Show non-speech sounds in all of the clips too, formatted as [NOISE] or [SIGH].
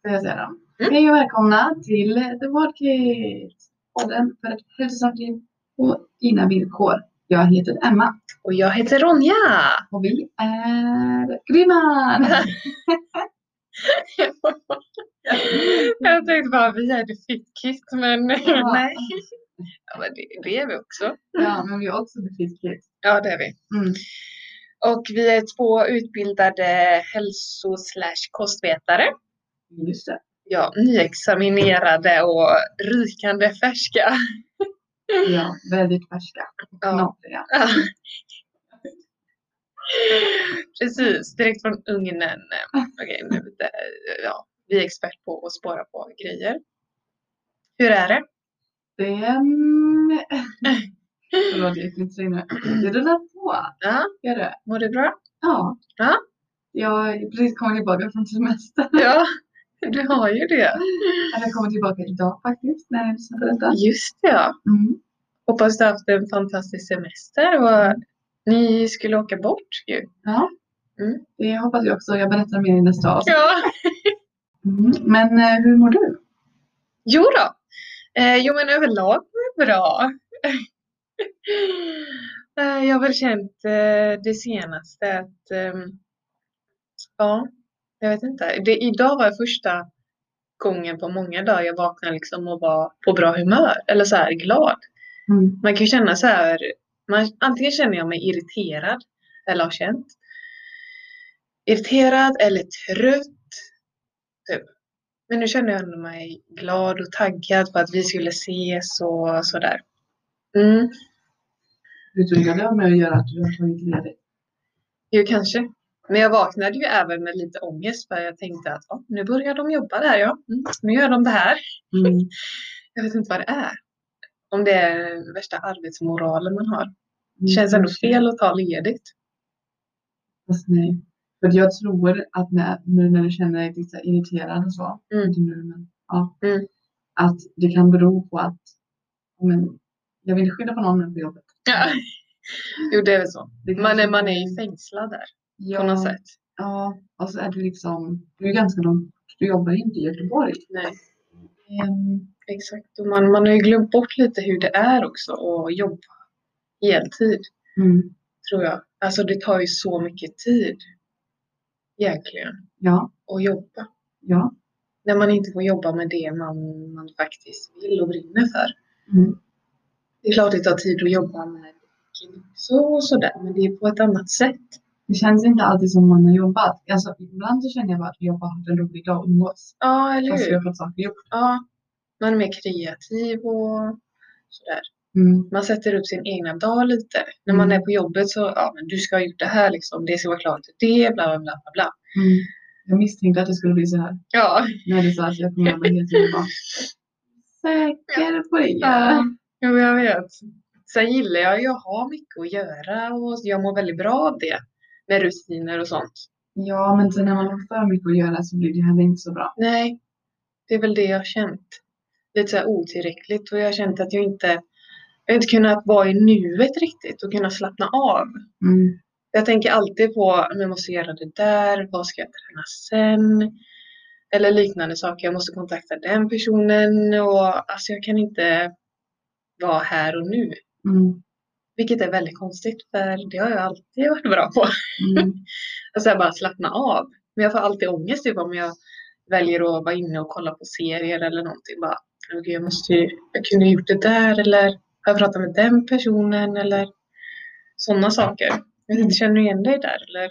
ska jag säga då. Mm. Hej och välkomna till The Wordkit! Podden för ett hälsosamt liv på dina villkor. Jag heter Emma Och jag heter Ronja. och vi är grymma! [LAUGHS] jag tänkte bara vi är The Fit Kit men Ja. [LAUGHS] nej. Ja, men det, det är vi också. ja, men vi är också The Fit Kids. Ja det är vi. Mm. Och vi är två utbildade hälso kostvetare. Ja, nyexaminerade och rykande färska. Ja, väldigt färska. Ja. [LAUGHS] Precis, direkt från ugnen. Okej, nu, det, ja, vi är expert på att spåra på grejer. Hur är det? Det är... [LAUGHS] Förlåt, jag gick inte säga nu. Det rullar på. Ja, Gör det? mår du bra? Ja. Ja. Jag precis kommit tillbaka från semester. Ja, [LAUGHS] du har ju det. Jag kommer tillbaka idag faktiskt när jag detta. Just det, ja. Mm. Hoppas du har haft en fantastisk semester och ni skulle åka bort ju. Ja, Mm. det hoppas jag också. Jag berättar mer i nästa avsnitt. Ja. [LAUGHS] Mm. Men eh, hur mår du? Jo då. Eh, jo men överlag var det bra. [LAUGHS] eh, jag har väl känt eh, det senaste att ehm, ja, jag vet inte. Det, idag var första gången på många dagar jag vaknade liksom och var på bra humör eller så här glad. Mm. Man kan känna så här, man, antingen känner jag mig irriterad eller har känt irriterad eller trött. Typ. Men nu känner jag mig glad och taggad på att vi skulle ses och sådär. Mm, Vet du vad det har med att göra att du har tagit ledigt? jo kanske. Men jag vaknade ju även med lite ångest för jag tänkte att "Ja, nu börjar de jobba där ja. Mm, nu gör de det här. Mm. [LAUGHS] Jag vet inte vad det är. Om det är värsta arbetsmoralen man har. Mm. Det känns ändå fel att ta ledigt. Fast nej. För jag tror att när, nu när du känner dig lite irriterad och så. Mm. Inte nu, men, ja, Mm. Att det kan bero på att men, jag vill skylla på någon på jobbet. Ja. Jo det är väl så. Man är, man är ju fängslad där ja, på något sätt. Ja, och så är det liksom, du är ganska långt, du jobbar inte i Göteborg. Nej. Ehm, Exakt, och man, man har ju glömt bort lite hur det är också att jobba heltid, mm. tror jag. Alltså det tar ju så mycket tid, egentligen, Ja, att jobba. ja. När man inte får jobba med det man, man faktiskt vill och brinner för. Mm. Det är klart det tar tid att jobba med så och sådär, men det är på ett annat sätt. Det känns inte alltid som man har jobbat. Alltså, ibland så känner jag bara att jag bara har en rolig dag och umgås. Ja, eller Fast jag har hur? fått saker gjort. Ja, man är mer kreativ och sådär. Mm. Man sätter upp sin egna dag lite. När man Mm. är på jobbet så, ja men du ska ha gjort det här liksom, det ska vara klart till det, bla bla bla bla. Mm. Jag misstänkte att det skulle bli så här. Ja, När du sa att jag kommer jobba heltid. Jag bara, Säker på det? ja. Jo, jag vet. Sen gillar jag ju att ha mycket att göra och jag mår väldigt bra av det. Med rutiner och sånt. Ja, men sen när man har för mycket att göra så blir det heller inte så bra. Nej, det är väl det jag har känt. Lite så här otillräckligt och jag har känt att jag inte, jag inte kunnat vara i nuet riktigt och kunna slappna av. Mm. Jag tänker alltid på, jag måste göra det där, vad ska jag träna sen? Eller liknande saker, jag måste kontakta den personen och alltså jag kan inte vara här och nu. Mm. Vilket är väldigt konstigt för det har jag alltid varit bra på. Mm. [LAUGHS] Alltså bara slappna av. Men jag får alltid ångest typ om jag väljer att vara inne och kolla på serier eller någonting. Bara, "Åh, gud, jag måste ju, jag kunde gjort det där eller har jag pratat med den personen eller sådana saker. Jag vet inte, känner du igen dig där eller?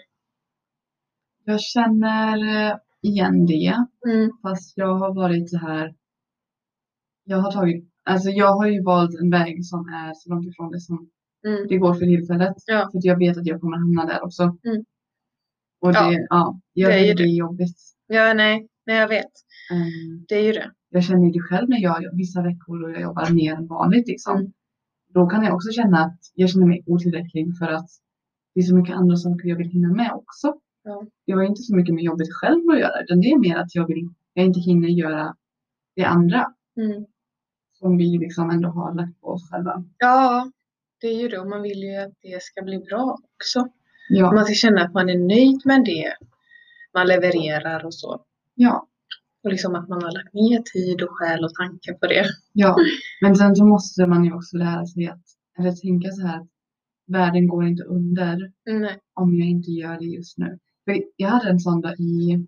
Jag känner eh, igen det. Mm. Fast jag har varit så här. Jag har tagit, alltså jag har ju valt en väg som är så långt ifrån det som Mm. det går för tillfället. Ja. För jag vet att jag kommer hamna där också. Mm. Och det, Ja. ja, jag Det är det är jobbigt. Ja, nej, nej, jag vet. Ehm, Det är ju det. jag känner det själv när jag vissa veckor och jag jobbar mer än vanligt liksom. Mm. Då kan jag också känna att jag känner mig otillräcklig för att det är så mycket andra saker jag vill hinna med också. Ja. Det har inte så mycket med jobbet själv att göra utan det är mer att jag vill, jag inte hinner göra det andra Mm. som vi liksom ändå har lagt på oss själva. Ja, det är ju det. Och man vill ju att det ska bli bra också. Ja, Man ska känna att man är nöjd med det man levererar och så. ja. Och liksom att man har lagt ner tid och själ och tankar på det. Ja, [LAUGHS] men sen så måste man ju också lära sig att, eller tänka så här att världen går inte under Nej. om jag inte gör det just nu. För jag hade en sån dag i,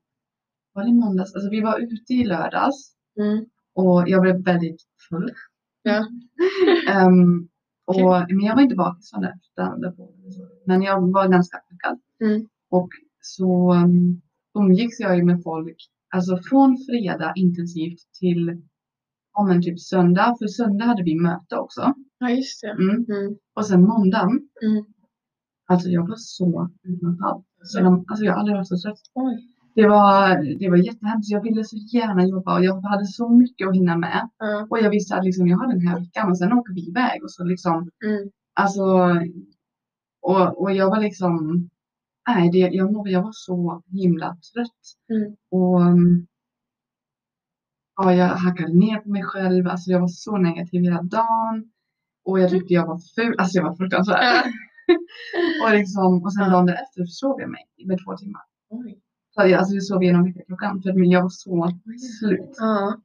var det måndags? Alltså vi var ute i lördags Mm. och jag blev väldigt full. Ja. [LAUGHS] Ehm, och. Men jag var inte bakis från det. Men jag var ganska packad. Mm. Och så um, umgicks jag ju med folk, alltså från fredag intensivt till om en typ söndag. För söndag hade vi möte också. Ja, just det. Mm. Mm. Och sen måndagen, Mm. alltså jag var så utmattad. Så, alltså jag har aldrig varit så trött. Oj. Det var, det var jättehemskt. Jag ville så gärna jobba och jag hade så mycket att hinna med. Ja. Och jag visste att liksom, jag har den här veckan och sen åker vi iväg. Och så liksom, Mm. alltså, och, och jag var liksom, nej, det, jag, jag var så himla trött. Mm. Och um, ja, jag hackade ner på mig själv. Alltså jag var så negativ hela dagen. Och jag tyckte jag var ful. Alltså jag var fruktansvärd. [LAUGHS] Och, liksom, och sen dagen därefter sov jag mig med två timmar. Oj. Jag, alltså jag sov genom veckoklockan för att jag var så slut. Ja.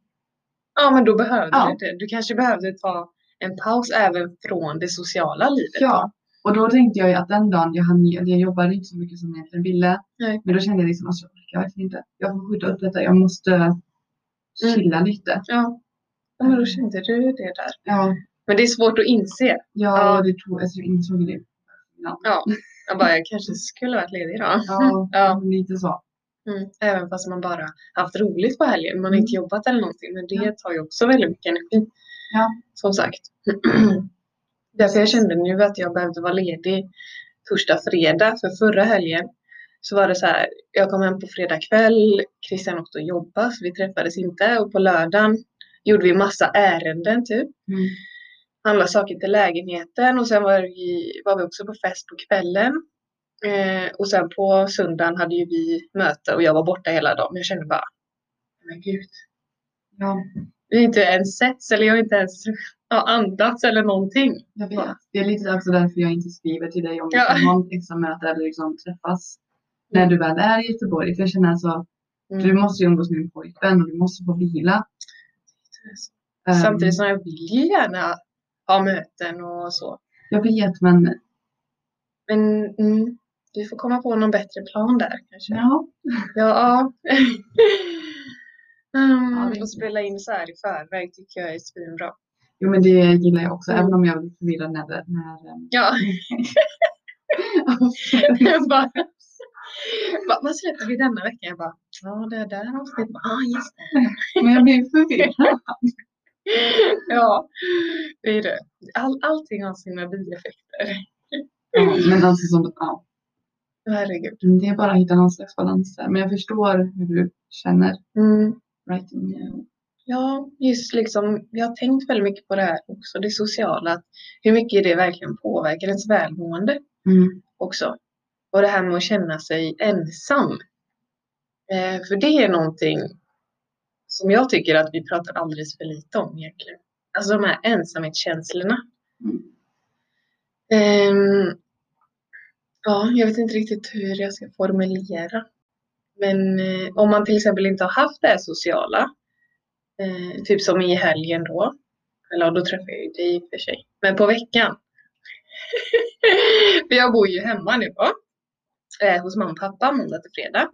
ja, men då behövde Ja. du det. Du kanske behövde ta en paus även från det sociala livet. Ja, och då tänkte jag ju att den dagen jag hann jag jobbade inte så mycket som jag egentligen ville. Nej. Men då kände jag liksom att jag orkar inte. Jag får skjuta upp detta. Jag måste chilla lite. Ja. ja, men då kände du det där. Ja, Men det är svårt att inse. ja, Ja. det tog, alltså jag insåg det. Ja, Ja, jag bara, jag kanske skulle varit ledig idag. ja, [LAUGHS] Ja. lite så. Mm. Även fast man bara haft roligt på helgen. Man har inte jobbat eller någonting. Men det tar ju också väldigt mycket energi. Ja. Som sagt. [CLEARS THROAT] Därför jag kände nu att jag behövde vara ledig torsdag, fredag. För förra helgen så var det så här. Jag kom hem på fredag kväll. Christian åkte och jobbade så vi träffades inte. Och på lördagen gjorde vi massa ärenden typ. Mm. handla saker till lägenheten och sen var vi, var vi också på fest på kvällen. Eh, och sen på söndagen hade ju vi möte och jag var borta hela dagen. Men jag kände bara, men gud, Ja, vi har inte ens setts eller jag har inte ens ja, andats eller någonting. jag vet. Det är lite också därför jag inte skriver till dig om Ja. ha ett extra möte eller liksom träffas när du väl är i Göteborg. För jag känner alltså, Mm. du måste ju umgås med din pojkvän och du måste få vila. Ehm, Samtidigt som jag vill gärna ha möten och så. Jag vet, men Men mm, vi får komma på någon bättre plan där kanske. ja. [LAUGHS] [LAUGHS] Ja. Ja, är och spela in så här i förväg tycker jag är svinbra. Jo, men det gillar jag också, Mm. även om jag blir förvirrad när när, ehm, Ja. [LAUGHS] Jag bara, "Va, vad släpper vi denna vecka? Jag bara, ja det där avsnittet, ja ah, just det. Men jag blir förvirrad. Ja, det är det. All, allting har sina bieffekter. Ja, men alltså som, ja, Herregud. det är bara att hitta någon slags balans där. Men jag förstår hur du känner. Mm. Right now. Ja, just liksom, jag har tänkt väldigt mycket på det här också, det sociala, hur mycket det verkligen påverkar ens välmående Mm. också. Och det här med att känna sig ensam. Eh, för det är någonting som jag tycker att vi pratar alldeles för lite om egentligen. Alltså de här ensamhetskänslorna. Mm. Ehm, ja, jag vet inte riktigt hur jag ska formulera. Men eh, om man till exempel inte har haft det här sociala, eh, typ som i helgen då, eller ja, då träffar jag ju dig i och för sig, men på veckan. [LAUGHS] för jag bor ju hemma nu då, eh, hos mamma och pappa måndag till fredag.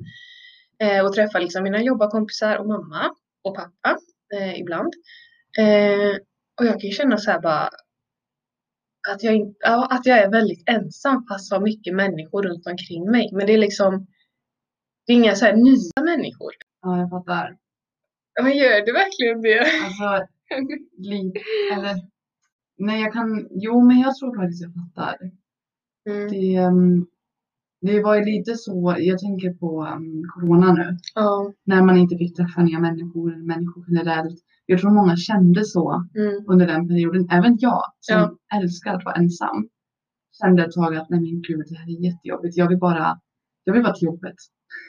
Eh, och träffar liksom mina jobbarkompisar och mamma och pappa eh, ibland. Eh, och jag kan ju känna så här bara att jag, ja, att jag är väldigt ensam fast har mycket människor runt omkring mig. Men det är liksom det är inga så nya människor. Ja, jag fattar. Men gör du verkligen det? Alltså, lite, eller, nej jag kan, jo men jag tror faktiskt jag fattar. Mm. Det, ehm, det var ju lite så, jag tänker på um, corona nu, Ja. när man inte fick träffa nya människor, människor generellt. Jag tror många kände så Mm. under den perioden. Även jag som Ja. älskar att vara ensam kände ett tag att nej men gud det här är jättejobbigt. Jag vill bara, jag vill bara till jobbet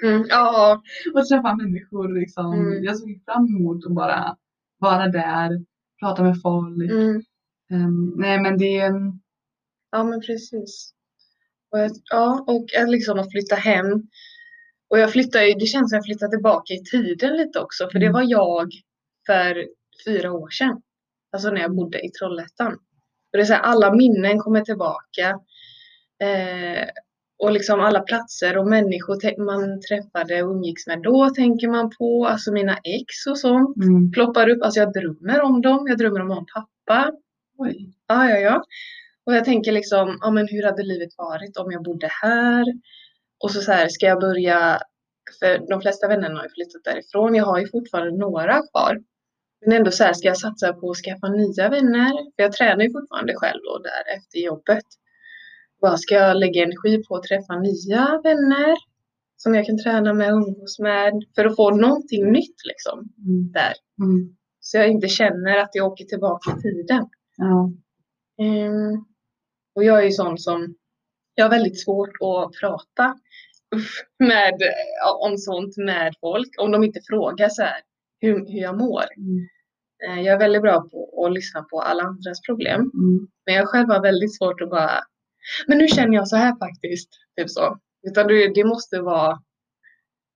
Mm. Ja. [LAUGHS] och träffa människor. Liksom. Mm. Jag såg fram emot att bara vara där, prata med folk. Ehm, nej men det, Ja, men precis. Och jag, ja, och liksom att flytta hem Och jag flyttar ju, det känns som jag flyttar tillbaka i tiden lite också. För det Mm. var jag för fyra år sedan. Alltså när jag bodde i Trollhättan. Och det är så här, alla minnen kommer tillbaka. Eh, och liksom alla platser och människor man träffade och umgicks med då tänker man på. Alltså mina ex och sånt Mm. ploppar upp. Alltså jag drömmer om dem. Jag drömmer om min pappa. Oj. Ja, ja, ja. Och jag tänker liksom, ja men hur hade livet varit om jag bodde här? Och så, så här, ska jag börja, för de flesta vännerna har ju flyttat därifrån. Jag har ju fortfarande några kvar. Men ändå så här, ska jag satsa på att skaffa nya vänner? För jag tränar ju fortfarande själv då där efter jobbet. Vad ska jag lägga energi på att träffa nya vänner? Som jag kan träna med och umgås med. För att få någonting nytt liksom Mm. där. Mm. Så jag inte känner att jag åker tillbaka i tiden. Ja. Mm. Och jag är ju sån som, jag har väldigt svårt att prata [LAUGHS] med, om sånt med folk. Om de inte frågar så här, hur, hur jag mår. Mm. Eh, Jag är väldigt bra på att lyssna på alla andras problem. Mm. Men jag själv har väldigt svårt att bara, men nu känner jag så här faktiskt. Typ så. Utan det, det måste vara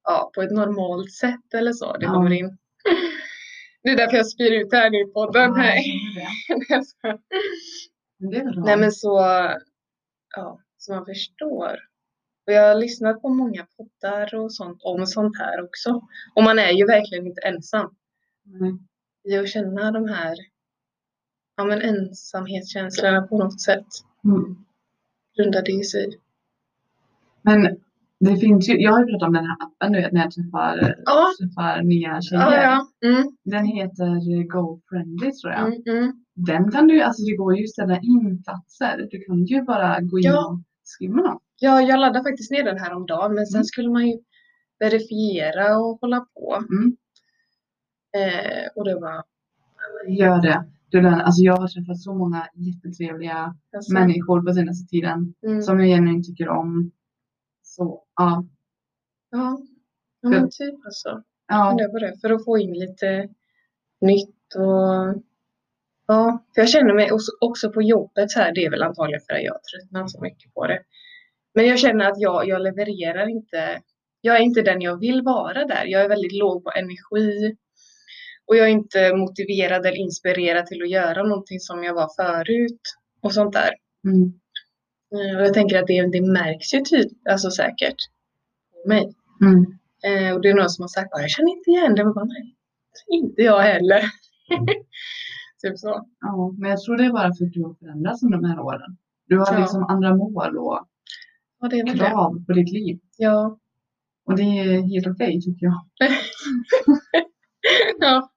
ja, på ett normalt sätt eller så. Det Ja. kommer in. Det är därför jag spyr ut det här nu i podden. Ja, det. [LAUGHS] Det. Nej men så, ja, så man förstår. Och jag har lyssnat på många poddar och sånt om sånt här också. Och man är ju verkligen inte ensam Nej. i att känna de här ja, men ensamhetskänslorna på något sätt. Mm. Grundade i sig. Men det finns ju, jag har ju pratat om den här appen du vet när jag träffar, Ja. träffar nya tjejer. Ja, ja. Mm, Den heter Go Friendly tror jag. mm, mm. Den kan du, alltså det går ju att ställa in platser. Du kan ju bara gå in och skriva med någon. Ja, jag laddade faktiskt ner den här om dagen men sen Mm. skulle man ju verifiera och hålla på. Mm. Eh, och det var Gör det. Du alltså jag har träffat så många jättetrevliga alltså, människor på senaste tiden mm, som jag genuint tycker om. Så ja. ja, ja men typ alltså. ja. på det för att få in lite nytt och ja, för jag känner mig också, på jobbet så här, det är väl antagligen för att jag har tröttnat så mycket på det. Men jag känner att jag, jag levererar inte, jag är inte den jag vill vara där. Jag är väldigt låg på energi och jag är inte motiverad eller inspirerad till att göra någonting som jag var förut och sånt där. Mm. Eh, Och jag tänker att det, det märks ju typ, alltså säkert på mig. Mm. Eh, och det är någon som har sagt att jag känner inte igen det. Men bara, nej, inte jag heller. [LAUGHS] typ så. Ja, men jag tror det är bara för att du har förändrats under de här åren. Du har Ja. liksom andra mål och Ja, det är väl det. krav på ditt liv. Ja. Och det är helt okej tycker jag. [LAUGHS] ja.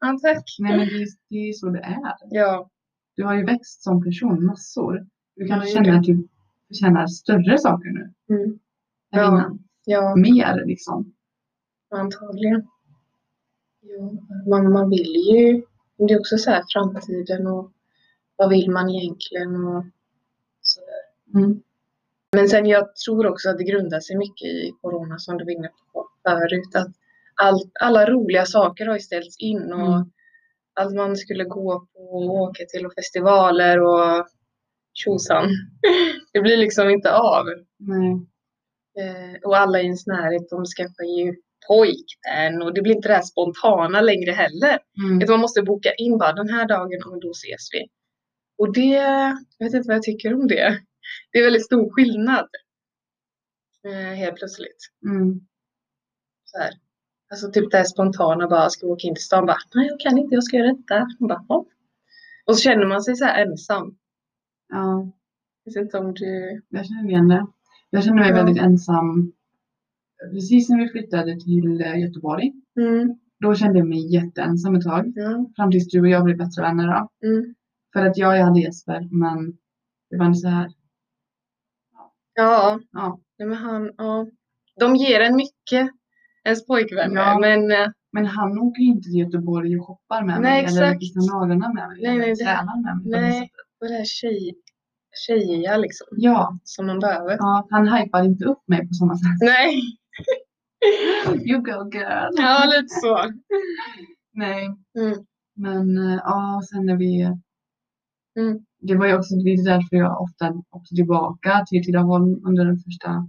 ja, tack. Nej men det är, det är så det är. Ja, Du har ju växt som person massor. Du kanske Ja, känner att du förtjänar större saker nu. Mm. Än Ja. innan. ja, Mer liksom. antagligen. Ja, man, man vill ju, men det är också så här framtiden och vad vill man egentligen och sådär. Mm. Men sen jag tror också att det grundar sig mycket i corona som du var inne på förut. Att all, alla roliga saker har ju ställts in och Mm. allt man skulle gå på och åka till och festivaler och tjosan. [LAUGHS] Det blir liksom inte av. Nej. Eh, och alla i ens närhet de skaffar ju pojkvän och det blir inte det här spontana längre heller. Mm. Utan man måste boka in bara den här dagen och då ses vi. Och det, jag vet inte vad jag tycker om det. Det är väldigt stor skillnad. Eh, helt plötsligt. Mm. Så här. Alltså typ det här spontana bara ska åka in till stan bara nej jag kan inte jag ska göra detta. Och, bara, "Ja." och så känner man sig så här ensam. Ja, Jag vet inte om du... jag känner igen det. Jag känner mig Ja. väldigt ensam. Precis när vi flyttade till eh, Göteborg. Mm, Då kände jag mig jätteensam ett tag. ja, Fram tills du och jag blev bättre vänner då. mm. För att jag, jag hade Jesper men det var inte så här. Ja, Ja. men han, ja. De ger en mycket, ens pojkvänner. Ja. Men eh, Men han åker ju inte till Göteborg och shoppar med Nej, mig. Eller exakt. fixar naglarna med mig. Nej, eller nej, det- tränar med mig. på nej. och det här tjej, tjejiga liksom. Ja, Som man behöver. ja, han hypar inte upp mig på samma sätt. Nej, [LAUGHS] You go girl. ja lite så. Nej, Mm. men eh, ja, sen när vi... Mm. Det var ju också lite därför jag ofta åkte tillbaka till Tidaholm under den första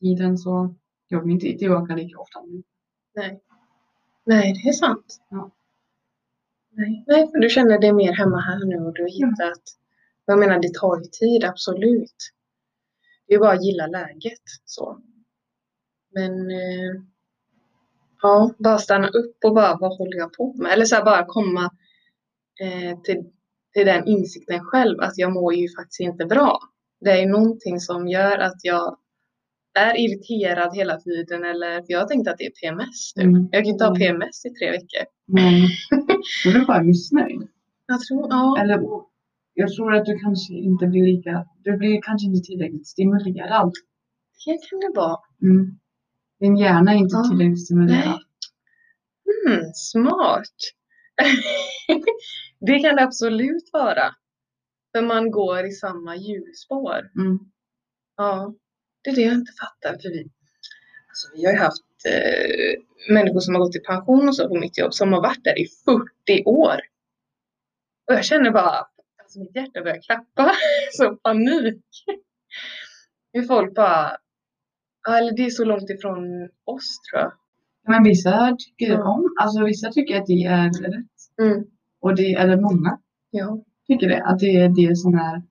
tiden. Så jag vill inte tillbaka lika ofta nu. Nej. Nej, det är sant. Ja. Nej. Nej, för du känner dig mer hemma här nu och du har hittat. Jag menar, det tar ju tid, absolut. Det är bara att gilla läget. Så. Men eh, ja, bara stanna upp och bara, vad håller jag på med? Eller så här, bara komma eh, till, till den insikten själv att jag mår ju faktiskt inte bra. Det är någonting som gör att jag är irriterad hela tiden eller för jag tänkte att det är PMS nu. Mm. Jag kan inte ha Mm. PMS i tre veckor. Men [LAUGHS] du är bara missnöjd. Jag tror, ja. Eller jag tror att du kanske inte blir lika, du blir kanske inte tillräckligt stimulerad. Det kan det vara. Mm. Din hjärna är inte Ja. tillräckligt stimulerad. Mm, smart. [LAUGHS] det kan det absolut vara. För man går i samma hjulspår. Mm. Ja, det är det jag inte fattar. För vi, alltså, vi har ju haft eh, människor som har gått i pension och så på mitt jobb som har varit där i 40 år. Och jag känner bara, alltså mitt hjärta börjar klappa. [LAUGHS] så panik. Hur folk bara, eller det är så långt ifrån oss tror jag. Men vissa tycker Ja. om, alltså vissa tycker att det är rätt. Mm. Och det, eller många Ja. tycker det, att det är det som är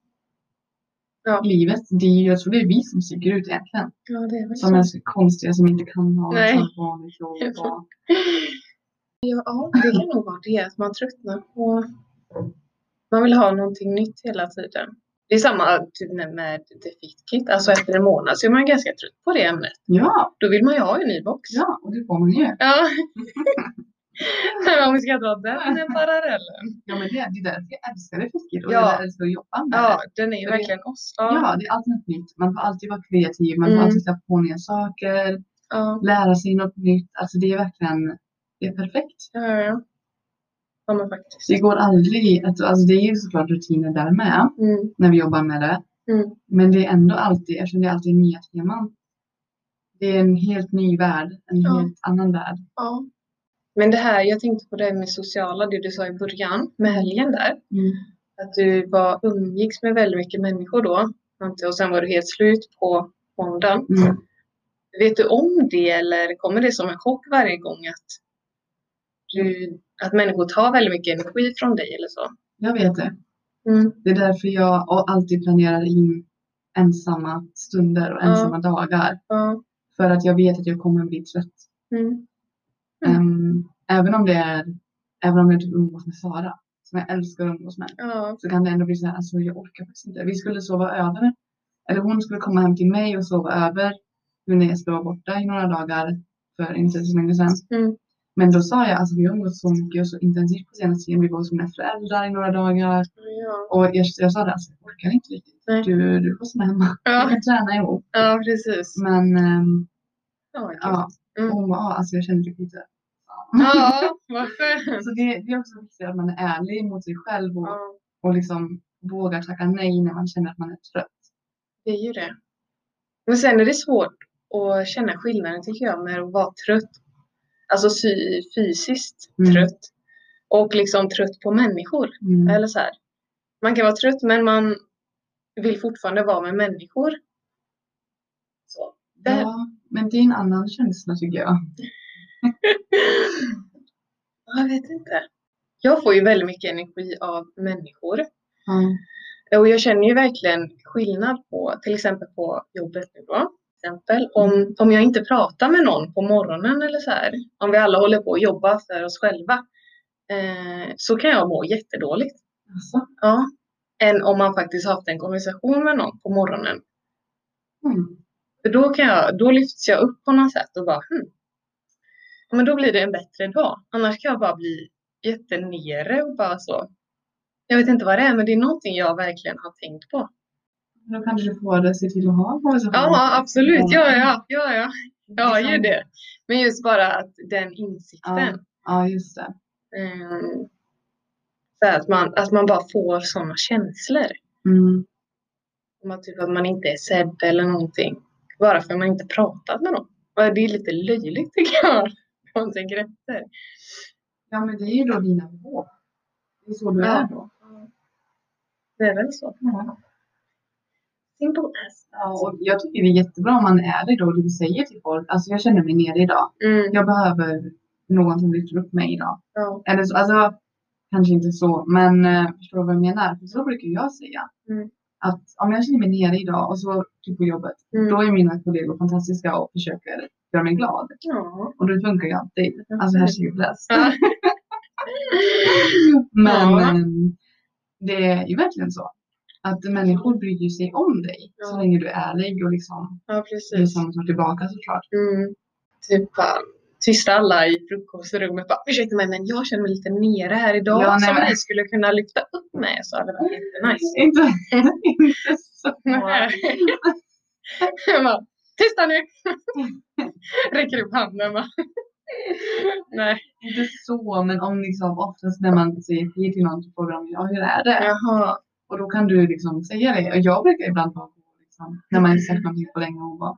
Ja. livet. Det är, jag tror det är vi som sticker ut egentligen. ja, det är väl Som så. är så konstiga som inte kan ha ett vanligt jobb. Och, Ja, ja, det kan nog vara det, att man tröttnar på... Man vill ha någonting nytt hela tiden. Det är samma typ med- med The Fit Kit. Alltså efter en månad så är man ganska trött på det ämnet. ja, Då vill man ju ha en ny box. ja, och det får man ju. Ja. [LAUGHS] Om vi ska dra den den [LAUGHS] parallellen. Ja, men det, det är därför jag älskar det fisket och Ja. det är därför jag älskar att jobba med Ja, det. den är ju För verkligen oss. Ja, Ja. det är alltid något nytt. Man får alltid vara kreativ, man får Mm. alltid hitta på nya saker, Ja, lära sig något nytt. Alltså det är verkligen, det är perfekt. ja, ja. Ja, men faktiskt. Det går aldrig, att- alltså det är ju såklart rutiner där med, Mm. när vi jobbar med det. Mm. Men det är ändå alltid, eftersom det är alltid nya teman. Det är en helt ny värld, en Ja. helt annan värld. Ja. Men det här, jag tänkte på det med sociala, det du sa i början med helgen där. Att du var umgicks med väldigt mycket människor då. Och sen var du helt slut på måndagen. Mm. Vet du om det eller kommer det som en chock varje gång att, du, att människor tar väldigt mycket energi från dig eller så? Jag vet det. Mm. Det är därför jag alltid planerar in ensamma stunder och ensamma dagar. Ja. För att jag vet att jag kommer bli trött. Mm. Mm. Ehm, även om det är, även om jag typ umgås med Sara, som jag älskar att umgås med, så kan det ändå bli så här, alltså jag orkar faktiskt inte. Vi skulle sova över, eller hon skulle komma hem till mig och sova över nu när skulle vara borta i några dagar för inte så länge sedan. Men då sa jag, alltså vi har umgåtts så mycket och så intensivt på senaste tiden. Vi var hos mina föräldrar i några dagar. Ja. Och jag, jag sa det, alltså, jag orkar inte riktigt. Nej. Du, du får stanna hemma. Vi Ja. kan träna ihop. ja, precis. Men ehm, Ja, ja, Mm. och hon bara, ah, alltså jag känner typ lite. ja [LAUGHS] vad skönt. Så det, det är också viktigt att man är ärlig mot sig själv och, Ja, och liksom vågar tacka nej när man känner att man är trött. det är ju det. Men sen är det svårt att känna skillnaden tycker jag med att vara trött. Alltså fysiskt Mm. trött. Och liksom trött på människor. Mm. Eller så här. Man kan vara trött men man vill fortfarande vara med människor. Så. Ja, men det är en annan känsla tycker jag. [LAUGHS] Jag vet inte. Jag får ju väldigt mycket energi av människor. Ja. Och jag känner ju verkligen skillnad på, till exempel på jobbet nu då. Exempel, om, om jag inte pratar med någon på morgonen eller så här. Om vi alla håller på att jobba för oss själva. Eh, så kan jag må jättedåligt. Alltså. Ja. Än om man faktiskt haft en konversation med någon på morgonen. Mm. För då, kan jag, då lyfts jag upp på något sätt och bara hmm. Ja, Men då blir det en bättre dag. Annars kan jag bara bli jättenere och bara så. Jag vet inte vad det är men det är någonting jag verkligen har tänkt på. Då kanske du får se till att ha konversationer. Ja absolut, ja ja, ja ja. Ja ju det. Men just bara att den insikten. Ja, just det. ehm, så att, man, att man bara får sådana känslor. Mm. Att, typ att man inte är sedd eller någonting. Bara för att man inte pratat med någon. Och det är lite löjligt [LAUGHS] tycker jag. Om man tänker efter. Ja, men det är ju då dina behov. Det är så du Ja. är då. Det är väl så. Ja. Simple as Ja, och jag tycker det är jättebra om man är ärlig då och du säger till folk, alltså jag känner mig nere idag. Mm. Jag behöver någon som lyfter upp mig idag. Ja. Eller så, alltså, kanske inte så, men eh, förstår du vad jag menar? För så brukar jag säga. Mm. Att om jag känner mig nere idag och så typ på jobbet, Mm. då är mina kollegor fantastiska och försöker göra mig glad. Ja. Och det funkar ju alltid. Alltså hashtag blessed. Ja. [LAUGHS] Men Ja. ehm, det är ju verkligen så. Att människor bryr sig om dig så Ja. länge du är ärlig och liksom ja, precis. samma sak tillbaka såklart. Mm. Typ bara tysta alla i frukostrummet. Bara, Ursäkta mig men jag känner mig lite nere här idag. Ja, som men- ni skulle kunna lyfta upp mig så hade det varit jättenice. [LAUGHS] Inte, inte så. Bara, Tysta nu! [LAUGHS] Räcker upp handen bara. [LAUGHS] Nej. Inte så, men om liksom oftast när man säger hej till någon så frågar de ja, hur är det? Jaha. Och då kan du liksom säga det. Och jag brukar ibland vara på liksom, när man inte sagt någonting på länge och bara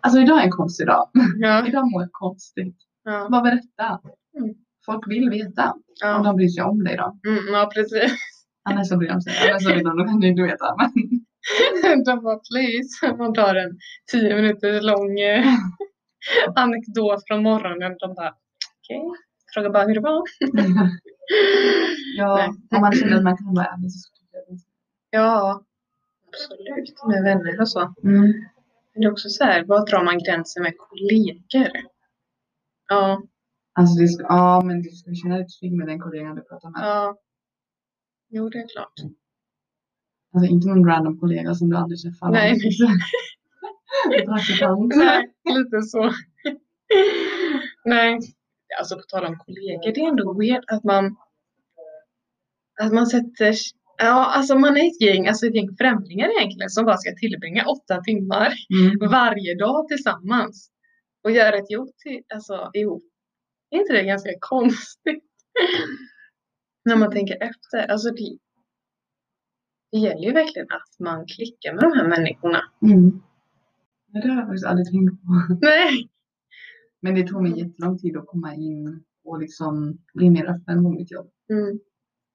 Alltså idag är en konstig dag. Ja. [LAUGHS] idag mår jag konstigt. Ja. Bara berätta. Mm. Folk vill veta. Om Ja. de bryr sig om dig då. Mm, ja precis. Annars så bryr de sig. Annars så vill de, då kan ju inte veta. Men [LAUGHS] De bara please. Man drar en tio minuter lång eh, [LAUGHS] anekdot från morgonen. De bara okej. Frågar bara hur det var. ja, om man känner att man kan vara ärlig så. Ja. Absolut. Med vänner och så. Mm. Men det är också så här. Var drar man gränsen med kollegor? Ja. Alltså det ska, ja men du ska känna dig trygg med den kollegan du pratar med. Ja. Jo det är klart. Alltså inte någon random kollega som du aldrig träffar. Nej. [LAUGHS] Praktikant. [LAUGHS] Nej, lite så. Nej, alltså på tal om kollegor, det är ändå weird att man att man sätter Ja, alltså man är ett gäng, alltså ett gäng främlingar egentligen som bara ska tillbringa åtta timmar Mm. varje dag tillsammans och göra ett jobb till, alltså ihop. Är inte det ganska konstigt? När man tänker efter. Alltså det, det gäller ju verkligen att man klickar med de här människorna. Mm. Det har jag faktiskt aldrig tänkt på. Nej! Men det tog mig jättelång tid att komma in och liksom bli mer öppen på mitt jobb. Mm.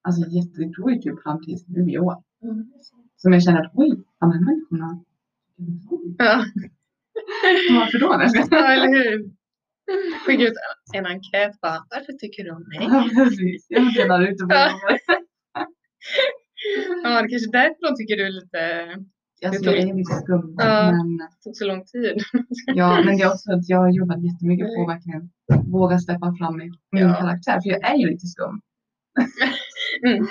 Alltså jätte, det tog ju typ fram till nu i år. Mm. Som jag kände att oj, de här människorna. Ja. [LAUGHS] Varför då? [LAUGHS] Ja, eller hur? Skicka ut en enkät bara, varför tycker du om mig? Ja, precis. Jag delar ut det på [LAUGHS] Ja. det kanske är därför de tycker du är lite, Alltså, jag är lite skum. Ja. Men, tog så lång tid. ja, men det är också att jag har jobbat jättemycket på att verkligen våga släppa fram min, min Ja. karaktär. För jag är ju lite skum. Mm.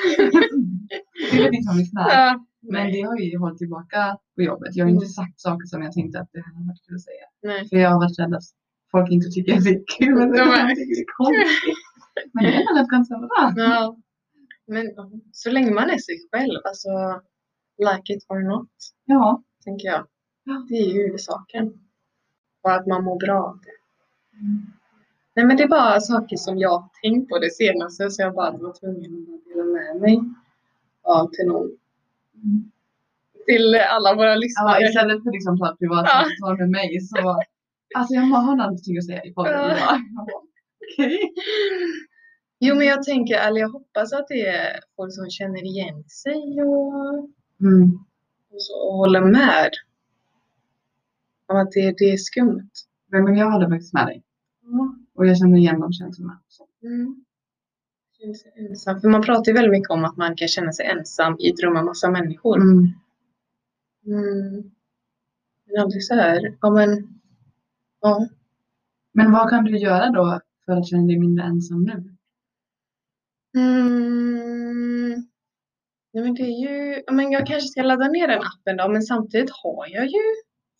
[LAUGHS] det mitt knä. Ja, Men det har ju hållit tillbaka på jobbet. Jag har Mm. inte sagt saker som jag tänkte att det hade varit kul att säga. nej. För jag har varit rädd att folk inte tycker att det är kul. Att de tycker det är konstigt. Men det är väl ganska bra. Ja. Men så länge man är sig själv, alltså like it or not, Ja. tänker jag. Ja. Det är ju huvudsaken. Och att man mår bra av det. Nej men det är bara saker som jag har tänkt på det senaste så jag bara var tvungen att dela med mig av till någon. Till alla våra Ja, lyssnare. istället för liksom att ta ett privat Ja. samtal med mig så Alltså jag har någonting att säga i podden. Ja. Ja. Bara, Okej. Jo men jag tänker, eller jag hoppas att det är folk som känner igen sig och, Mm. och, så, och håller med. Om att det, det är skumt. Men, men jag håller faktiskt med dig. Ja. Och jag känner igen de känslorna. Mm. Ensam. För man pratar ju väldigt mycket om att man kan känna sig ensam i ett rum med massa människor. Mm. Mm. Men aldrig så här, ja men, ja. Men vad kan du göra då för att känna dig mindre ensam nu? Mm. Nej men det är ju, ja, men jag kanske ska ladda ner den appen då, men samtidigt har jag ju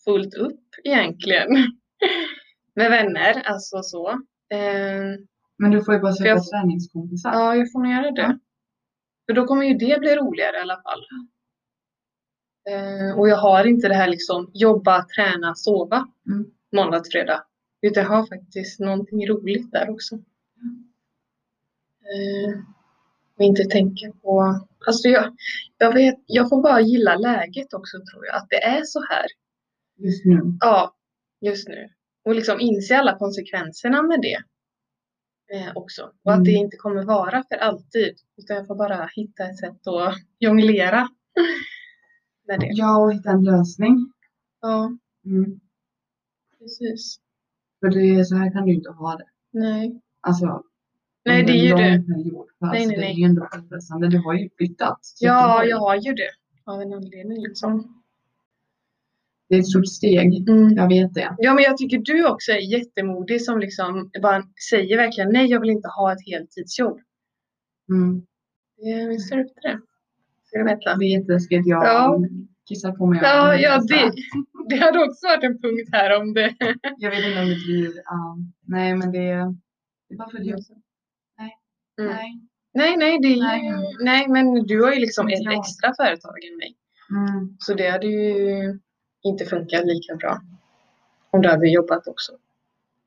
fullt upp egentligen. [LAUGHS] Med vänner, alltså så. Eh, Men du får ju bara söka jag- träningskompisar. ja, jag får nog göra det. Ja. För då kommer ju det bli roligare i alla fall. Eh, och jag har inte det här liksom jobba, träna, sova Mm. måndag till fredag. Utan jag har faktiskt någonting roligt där också. Eh, och inte tänka på... Alltså jag, jag, vet, jag får bara gilla läget också tror jag. Att det är så här. Just nu. Ja, just nu. Och liksom inse alla konsekvenserna med det. Eh, också. Och att det Mm. inte kommer vara för alltid. Utan jag får bara hitta ett sätt att jonglera. [LAUGHS] med det. Ja, och hitta en lösning. Ja, Mm. precis. För det är så här kan du inte ha det. Nej. Alltså, Nej, det är ju det. Period. För Nej, alltså, nej, det nej. är ju ändå påfrestande. Du har ju flyttat. Ja, jag har ju det. Av en anledning liksom. Det är ett stort steg. Mm. Jag vet det. Ja, men jag tycker du också är jättemodig som liksom bara säger verkligen nej, jag vill inte ha ett heltidsjobb. Mm. Jag stå upp det. Så jag veta. Det är jätteläskigt. Jag Ja. kissar på mig. Ja, ja det, [LAUGHS] det hade också varit en punkt här om det. [LAUGHS] Jag vet inte om det blir... ja. nej, men det, det är bara för det. Mm. Nej. Nej, nej, det Nej. nej, men du har ju liksom ett extra företag än mig. Mm. Så det hade ju inte funkat lika bra. Om du hade jobbat också.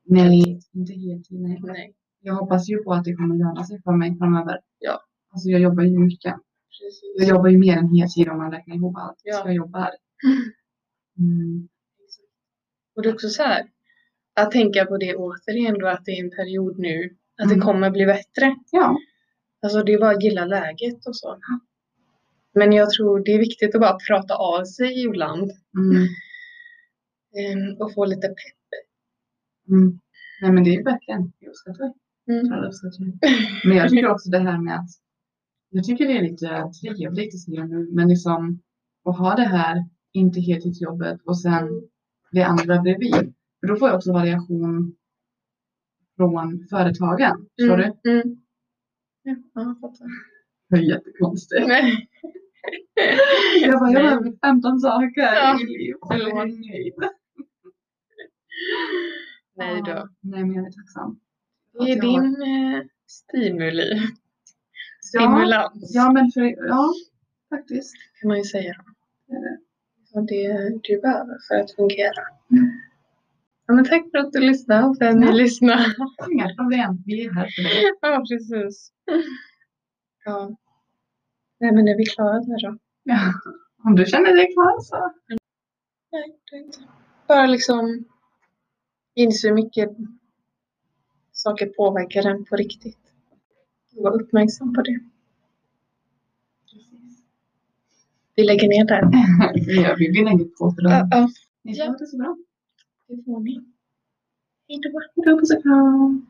Nej, inte heltid. Nej. Nej. Jag hoppas ju på att det kommer löna sig för mig framöver. Ja. Alltså jag jobbar ju mycket. Jag jobbar ju mer än heltid om man räknar ihop allt Ja. jag jobbar. [LAUGHS] Mm. Och det är också så här. Att tänka på det återigen då att det är en period nu. Att det Mm. kommer bli bättre. Ja. Alltså det är bara att gilla läget och så. Men jag tror det är viktigt att bara prata av sig ibland. Mm. ehm, Och få lite pepp. Mm. Nej men det är verkligen, jag uppskattar det. Mm. Det. Men jag tycker också det här med att jag tycker det är lite trevligt att se nu, men liksom att ha det här, inte heltidsjobbet och sen det andra bredvid. För då får jag också variation från företagen. Förstår du? Mm. Mm. Ja, jag fattar. Det är jättekonstigt. Nej. Jag bara, jag behöver 15 saker Ja. i mitt liv. Eller är nöjd. Nej då. Ja. Nej men jag är tacksam. Det är din eh, stimuli. Ja, Stimulans ja men för, ja, faktiskt. kan man ju säga. Det är det. Och det du behöver för att fungera. Ja, men tack för att du lyssnade och för att ni Ja. lyssnar. Inga problem, vi är här för dig. Ja, precis. Ja. Nej, men är vi klara där då? Ja. Om du känner dig klar så. Nej, det är inte. Bara liksom inse hur mycket saker påverkar en på riktigt. Var uppmärksam på det. Vi lägger ner där. [LAUGHS] Vi gör- vi blir länge på för Ja, ja. Ni får ha det så bra. Det får ni. Hej då. Hej då, puss och kram.